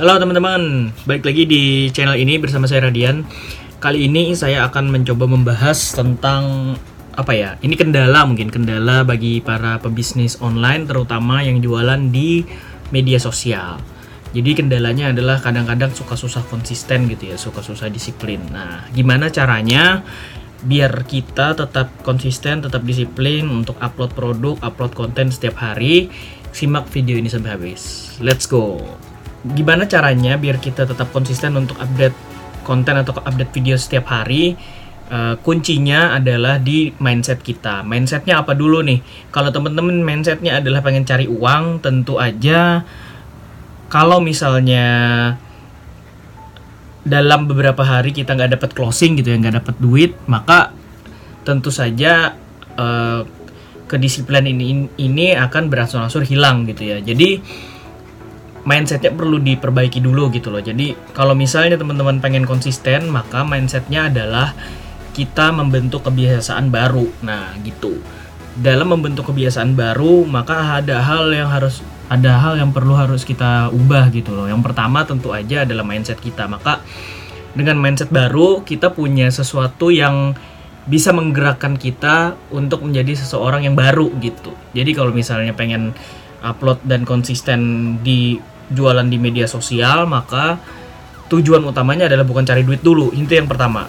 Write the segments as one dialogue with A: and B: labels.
A: Halo teman-teman, balik lagi di channel ini bersama saya Radian. Kali ini saya akan mencoba membahas tentang apa ya? Ini kendala mungkin kendala bagi para pebisnis online terutama yang jualan di media sosial. Jadi kendalanya adalah kadang-kadang suka susah konsisten gitu ya, suka susah disiplin. Nah, gimana caranya biar kita tetap konsisten, tetap disiplin untuk upload produk, upload konten setiap hari? Simak video ini sampai habis. Let's go gimana caranya biar kita tetap konsisten untuk update konten atau update video setiap hari? Uh, kuncinya adalah di mindset kita. Mindsetnya apa dulu nih? Kalau temen-temen mindsetnya adalah pengen cari uang tentu aja. Kalau misalnya dalam beberapa hari kita nggak dapat closing gitu ya nggak dapat duit maka tentu saja uh, kedisiplinan ini ini akan berangsur-angsur hilang gitu ya. Jadi mindsetnya perlu diperbaiki dulu gitu loh. Jadi kalau misalnya teman-teman pengen konsisten, maka mindsetnya adalah kita membentuk kebiasaan baru. Nah gitu. Dalam membentuk kebiasaan baru, maka ada hal yang harus ada hal yang perlu harus kita ubah gitu loh. Yang pertama tentu aja adalah mindset kita. Maka dengan mindset baru kita punya sesuatu yang bisa menggerakkan kita untuk menjadi seseorang yang baru gitu. Jadi kalau misalnya pengen upload dan konsisten di jualan di media sosial, maka tujuan utamanya adalah bukan cari duit dulu. Itu yang pertama.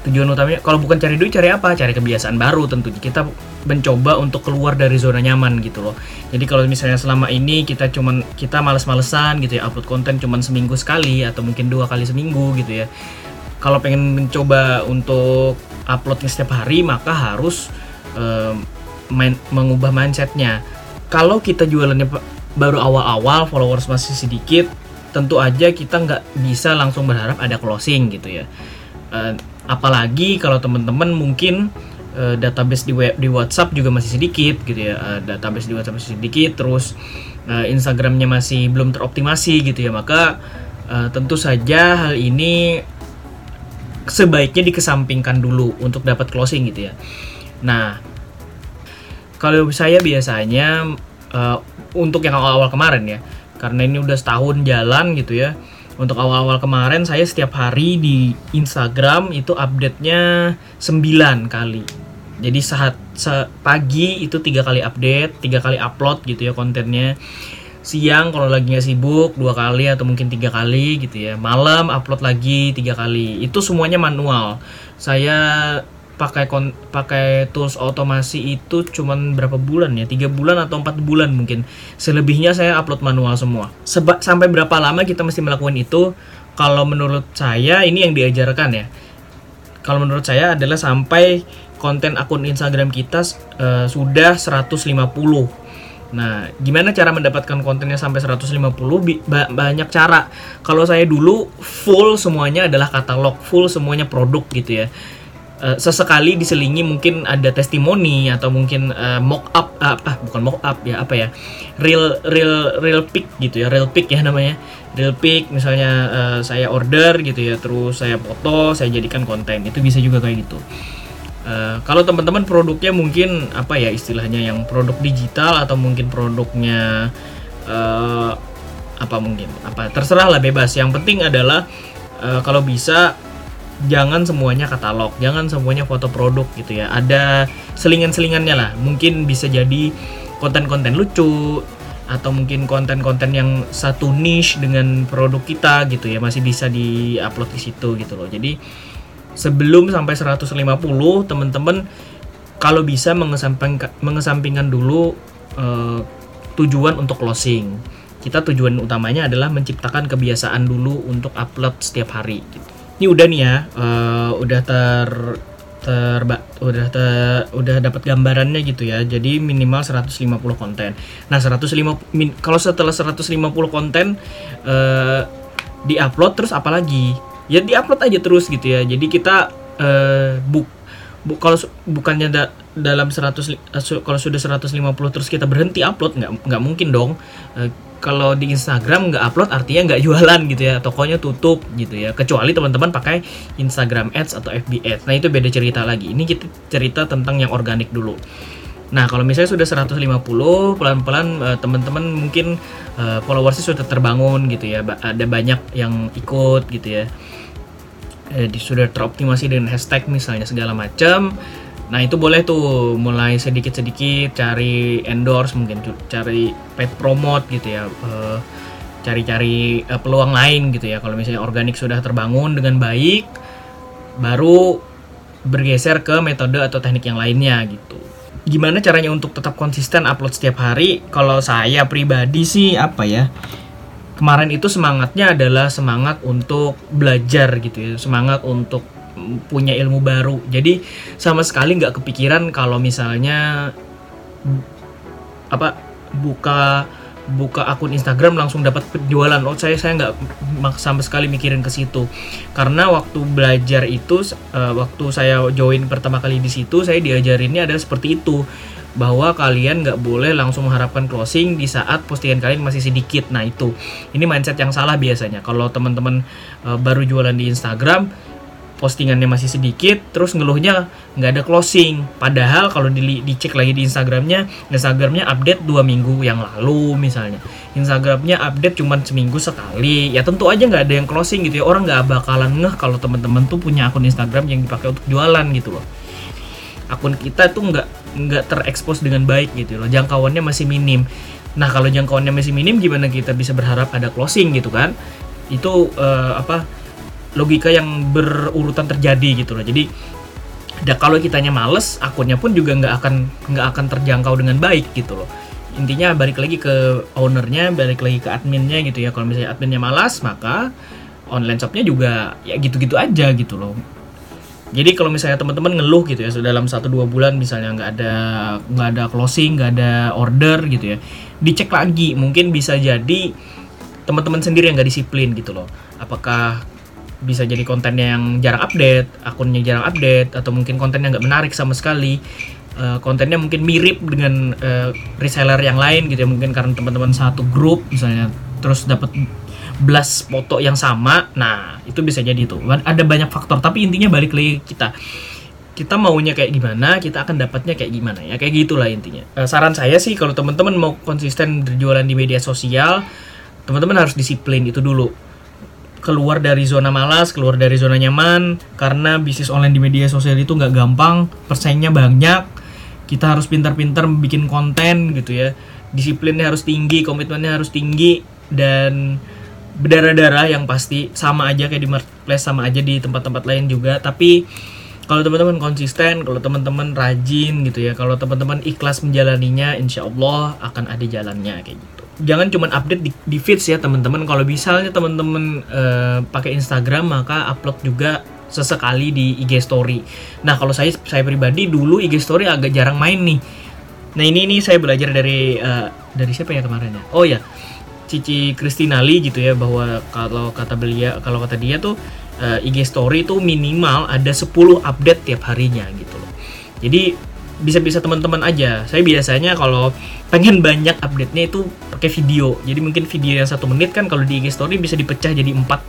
A: Tujuan utamanya kalau bukan cari duit cari apa? Cari kebiasaan baru tentunya. Kita mencoba untuk keluar dari zona nyaman gitu loh. Jadi kalau misalnya selama ini kita cuman kita males-malesan gitu ya upload konten cuman seminggu sekali atau mungkin dua kali seminggu gitu ya. Kalau pengen mencoba untuk uploadnya setiap hari maka harus um, main, mengubah mindsetnya kalau kita jualannya baru awal-awal followers masih sedikit tentu aja kita nggak bisa langsung berharap ada closing gitu ya. Uh, apalagi kalau teman-teman mungkin uh, database di web di WhatsApp juga masih sedikit gitu ya. Uh, database di WhatsApp masih sedikit terus uh, Instagramnya masih belum teroptimasi gitu ya. Maka uh, tentu saja hal ini sebaiknya dikesampingkan dulu untuk dapat closing gitu ya. Nah kalau saya biasanya uh, untuk yang awal-awal kemarin ya, karena ini udah setahun jalan gitu ya. Untuk awal-awal kemarin saya setiap hari di Instagram itu update-nya 9 kali. Jadi saat se pagi itu tiga kali update, tiga kali upload gitu ya kontennya. Siang kalau lagi nggak sibuk dua kali atau mungkin tiga kali gitu ya. Malam upload lagi tiga kali. Itu semuanya manual. Saya pakai kon pakai tools otomasi itu cuman berapa bulan ya? Tiga bulan atau empat bulan mungkin. Selebihnya saya upload manual semua. Seba sampai berapa lama kita mesti melakukan itu? Kalau menurut saya ini yang diajarkan ya. Kalau menurut saya adalah sampai konten akun Instagram kita uh, sudah 150 Nah, gimana cara mendapatkan kontennya sampai 150? Ba banyak cara. Kalau saya dulu full semuanya adalah katalog, full semuanya produk gitu ya. Uh, sesekali diselingi mungkin ada testimoni atau mungkin uh, mock up uh, apa bukan mock up ya apa ya real real real pick gitu ya real pick ya namanya. Real pick misalnya uh, saya order gitu ya terus saya foto saya jadikan konten itu bisa juga kayak gitu. Uh, kalau teman-teman produknya mungkin apa ya istilahnya yang produk digital atau mungkin produknya uh, apa mungkin apa terserah lah bebas. Yang penting adalah uh, kalau bisa jangan semuanya katalog, jangan semuanya foto produk gitu ya. Ada selingan-selingannya lah. Mungkin bisa jadi konten-konten lucu atau mungkin konten-konten yang satu niche dengan produk kita gitu ya masih bisa di-upload di situ gitu loh. Jadi sebelum sampai 150 teman-teman kalau bisa mengesampingkan mengesampingkan dulu uh, tujuan untuk closing. Kita tujuan utamanya adalah menciptakan kebiasaan dulu untuk upload setiap hari gitu ini udah nih ya uh, udah ter ter udah ter, udah dapat gambarannya gitu ya. Jadi minimal 150 konten. Nah 150 min, kalau setelah 150 konten uh, diupload terus apalagi ya diupload aja terus gitu ya. Jadi kita uh, buk bu, kalau bukannya da, dalam 100 kalau sudah 150 terus kita berhenti upload nggak nggak mungkin dong. Uh, kalau di Instagram nggak upload artinya nggak jualan gitu ya tokonya tutup gitu ya kecuali teman-teman pakai Instagram Ads atau FB Ads nah itu beda cerita lagi ini kita cerita tentang yang organik dulu Nah, kalau misalnya sudah 150, pelan-pelan uh, teman-teman mungkin uh, followersnya sudah terbangun gitu ya. Ba ada banyak yang ikut gitu ya. Eh, sudah teroptimasi dengan hashtag misalnya segala macam. Nah, itu boleh tuh mulai sedikit-sedikit cari endorse, mungkin cari paid promote gitu ya. Uh, cari-cari uh, peluang lain gitu ya. Kalau misalnya organik sudah terbangun dengan baik, baru bergeser ke metode atau teknik yang lainnya gitu gimana caranya untuk tetap konsisten upload setiap hari? Kalau saya pribadi sih apa ya? Kemarin itu semangatnya adalah semangat untuk belajar gitu ya, semangat untuk punya ilmu baru. Jadi sama sekali nggak kepikiran kalau misalnya apa buka buka akun Instagram langsung dapat penjualan. Oh saya saya nggak sama sekali mikirin ke situ karena waktu belajar itu uh, waktu saya join pertama kali di situ saya diajarinnya adalah seperti itu bahwa kalian nggak boleh langsung mengharapkan closing di saat postingan kalian masih sedikit. Nah itu ini mindset yang salah biasanya. Kalau teman-teman uh, baru jualan di Instagram postingannya masih sedikit terus ngeluhnya nggak ada closing. Padahal kalau di, dicek lagi di Instagramnya Instagramnya update dua minggu yang lalu misalnya. Instagramnya update cuma seminggu sekali. Ya tentu aja nggak ada yang closing gitu ya. Orang nggak bakalan ngeh kalau teman-teman tuh punya akun Instagram yang dipakai untuk jualan gitu loh. Akun kita tuh nggak nggak terekspos dengan baik gitu loh. Jangkauannya masih minim. Nah kalau jangkauannya masih minim gimana kita bisa berharap ada closing gitu kan? Itu uh, apa logika yang berurutan terjadi gitu loh. Jadi da, kalau kitanya males akunnya pun juga nggak akan nggak akan terjangkau dengan baik gitu loh. Intinya balik lagi ke ownernya balik lagi ke adminnya gitu ya. Kalau misalnya adminnya malas maka online shopnya juga ya gitu-gitu aja gitu loh. Jadi kalau misalnya teman-teman ngeluh gitu ya dalam satu dua bulan misalnya nggak ada nggak ada closing nggak ada order gitu ya dicek lagi. Mungkin bisa jadi teman-teman sendiri yang nggak disiplin gitu loh. Apakah bisa jadi kontennya yang jarang update, akunnya jarang update, atau mungkin kontennya nggak menarik sama sekali. Uh, kontennya mungkin mirip dengan uh, reseller yang lain gitu ya mungkin karena teman-teman satu grup misalnya terus dapat belas foto yang sama. Nah itu bisa jadi itu ada banyak faktor tapi intinya balik lagi kita. Kita maunya kayak gimana kita akan dapatnya kayak gimana ya kayak gitulah intinya. Uh, saran saya sih kalau teman-teman mau konsisten berjualan di media sosial teman-teman harus disiplin itu dulu keluar dari zona malas, keluar dari zona nyaman karena bisnis online di media sosial itu nggak gampang, persaingnya banyak. Kita harus pintar-pintar bikin konten gitu ya. Disiplinnya harus tinggi, komitmennya harus tinggi dan berdarah-darah yang pasti sama aja kayak di marketplace sama aja di tempat-tempat lain juga tapi kalau teman-teman konsisten, kalau teman-teman rajin gitu ya, kalau teman-teman ikhlas menjalaninya, insya Allah akan ada jalannya kayak gitu jangan cuma update di, di feeds ya teman-teman. Kalau misalnya teman-teman uh, pakai Instagram maka upload juga sesekali di IG story. Nah kalau saya saya pribadi dulu IG story agak jarang main nih. Nah ini ini saya belajar dari uh, dari siapa ya kemarin ya? Oh ya. Cici Kristinali gitu ya bahwa kalau kata beliau kalau kata dia tuh uh, eh, IG story tuh minimal ada 10 update tiap harinya gitu loh. Jadi bisa-bisa teman-teman aja. Saya biasanya kalau pengen banyak update-nya itu pakai video. Jadi mungkin video yang satu menit kan kalau di IG Story bisa dipecah jadi empat,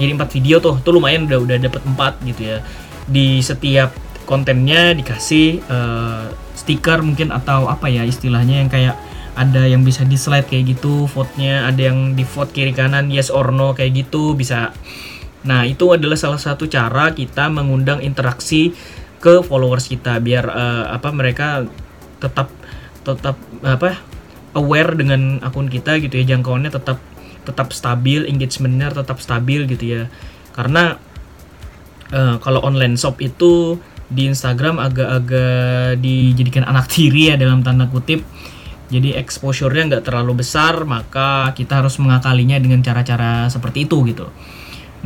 A: jadi empat video tuh. Tuh lumayan udah udah dapat empat gitu ya. Di setiap kontennya dikasih uh, stiker mungkin atau apa ya istilahnya yang kayak ada yang bisa di slide kayak gitu vote-nya, ada yang di vote kiri kanan yes or no kayak gitu bisa. Nah, itu adalah salah satu cara kita mengundang interaksi ke followers kita biar uh, apa mereka tetap tetap apa aware dengan akun kita gitu ya. Jangkauannya tetap tetap stabil engagementnya tetap stabil gitu ya. Karena uh, kalau online shop itu di Instagram agak-agak dijadikan anak tiri ya dalam tanda kutip. Jadi exposure-nya nggak terlalu besar maka kita harus mengakalinya dengan cara-cara seperti itu gitu.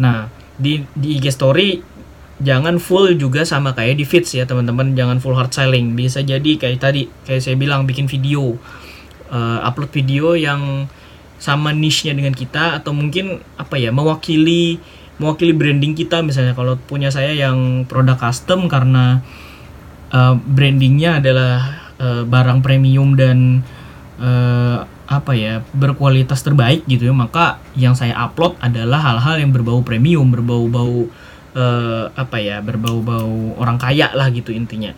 A: Nah di di IG story jangan full juga sama kayak di feeds ya teman-teman. Jangan full hard selling. Bisa jadi kayak tadi kayak saya bilang bikin video. Uh, upload video yang sama niche-nya dengan kita atau mungkin apa ya mewakili mewakili branding kita. Misalnya kalau punya saya yang produk custom karena uh, brandingnya adalah uh, barang premium dan uh, apa ya berkualitas terbaik gitu ya maka yang saya upload adalah hal-hal yang berbau premium berbau-bau uh, apa ya berbau-bau orang kaya lah gitu intinya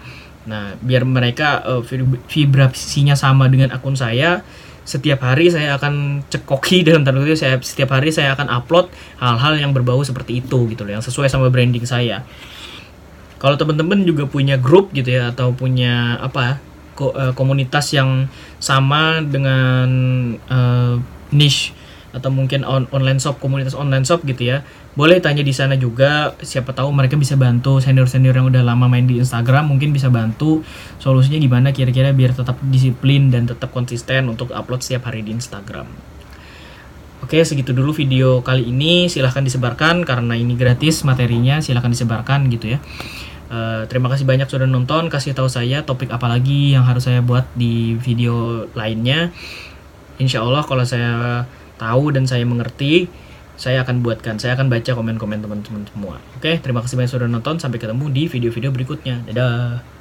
A: Nah, biar mereka uh, vibrasinya sama dengan akun saya, setiap hari saya akan cekoki dalam tanda kutip saya setiap hari saya akan upload hal-hal yang berbau seperti itu gitu loh, yang sesuai sama branding saya. Kalau teman-teman juga punya grup gitu ya atau punya apa uh, komunitas yang sama dengan uh, niche atau mungkin on online shop komunitas online shop gitu ya boleh tanya di sana juga. Siapa tahu mereka bisa bantu senior senior yang udah lama main di Instagram mungkin bisa bantu solusinya gimana kira-kira biar tetap disiplin dan tetap konsisten untuk upload setiap hari di Instagram. Oke segitu dulu video kali ini. Silahkan disebarkan karena ini gratis materinya. Silahkan disebarkan gitu ya. Uh, terima kasih banyak sudah nonton. Kasih tahu saya topik apa lagi yang harus saya buat di video lainnya. Insya Allah kalau saya tahu dan saya mengerti, saya akan buatkan. Saya akan baca komen-komen teman-teman semua. Oke, terima kasih banyak sudah nonton. Sampai ketemu di video-video berikutnya. Dadah.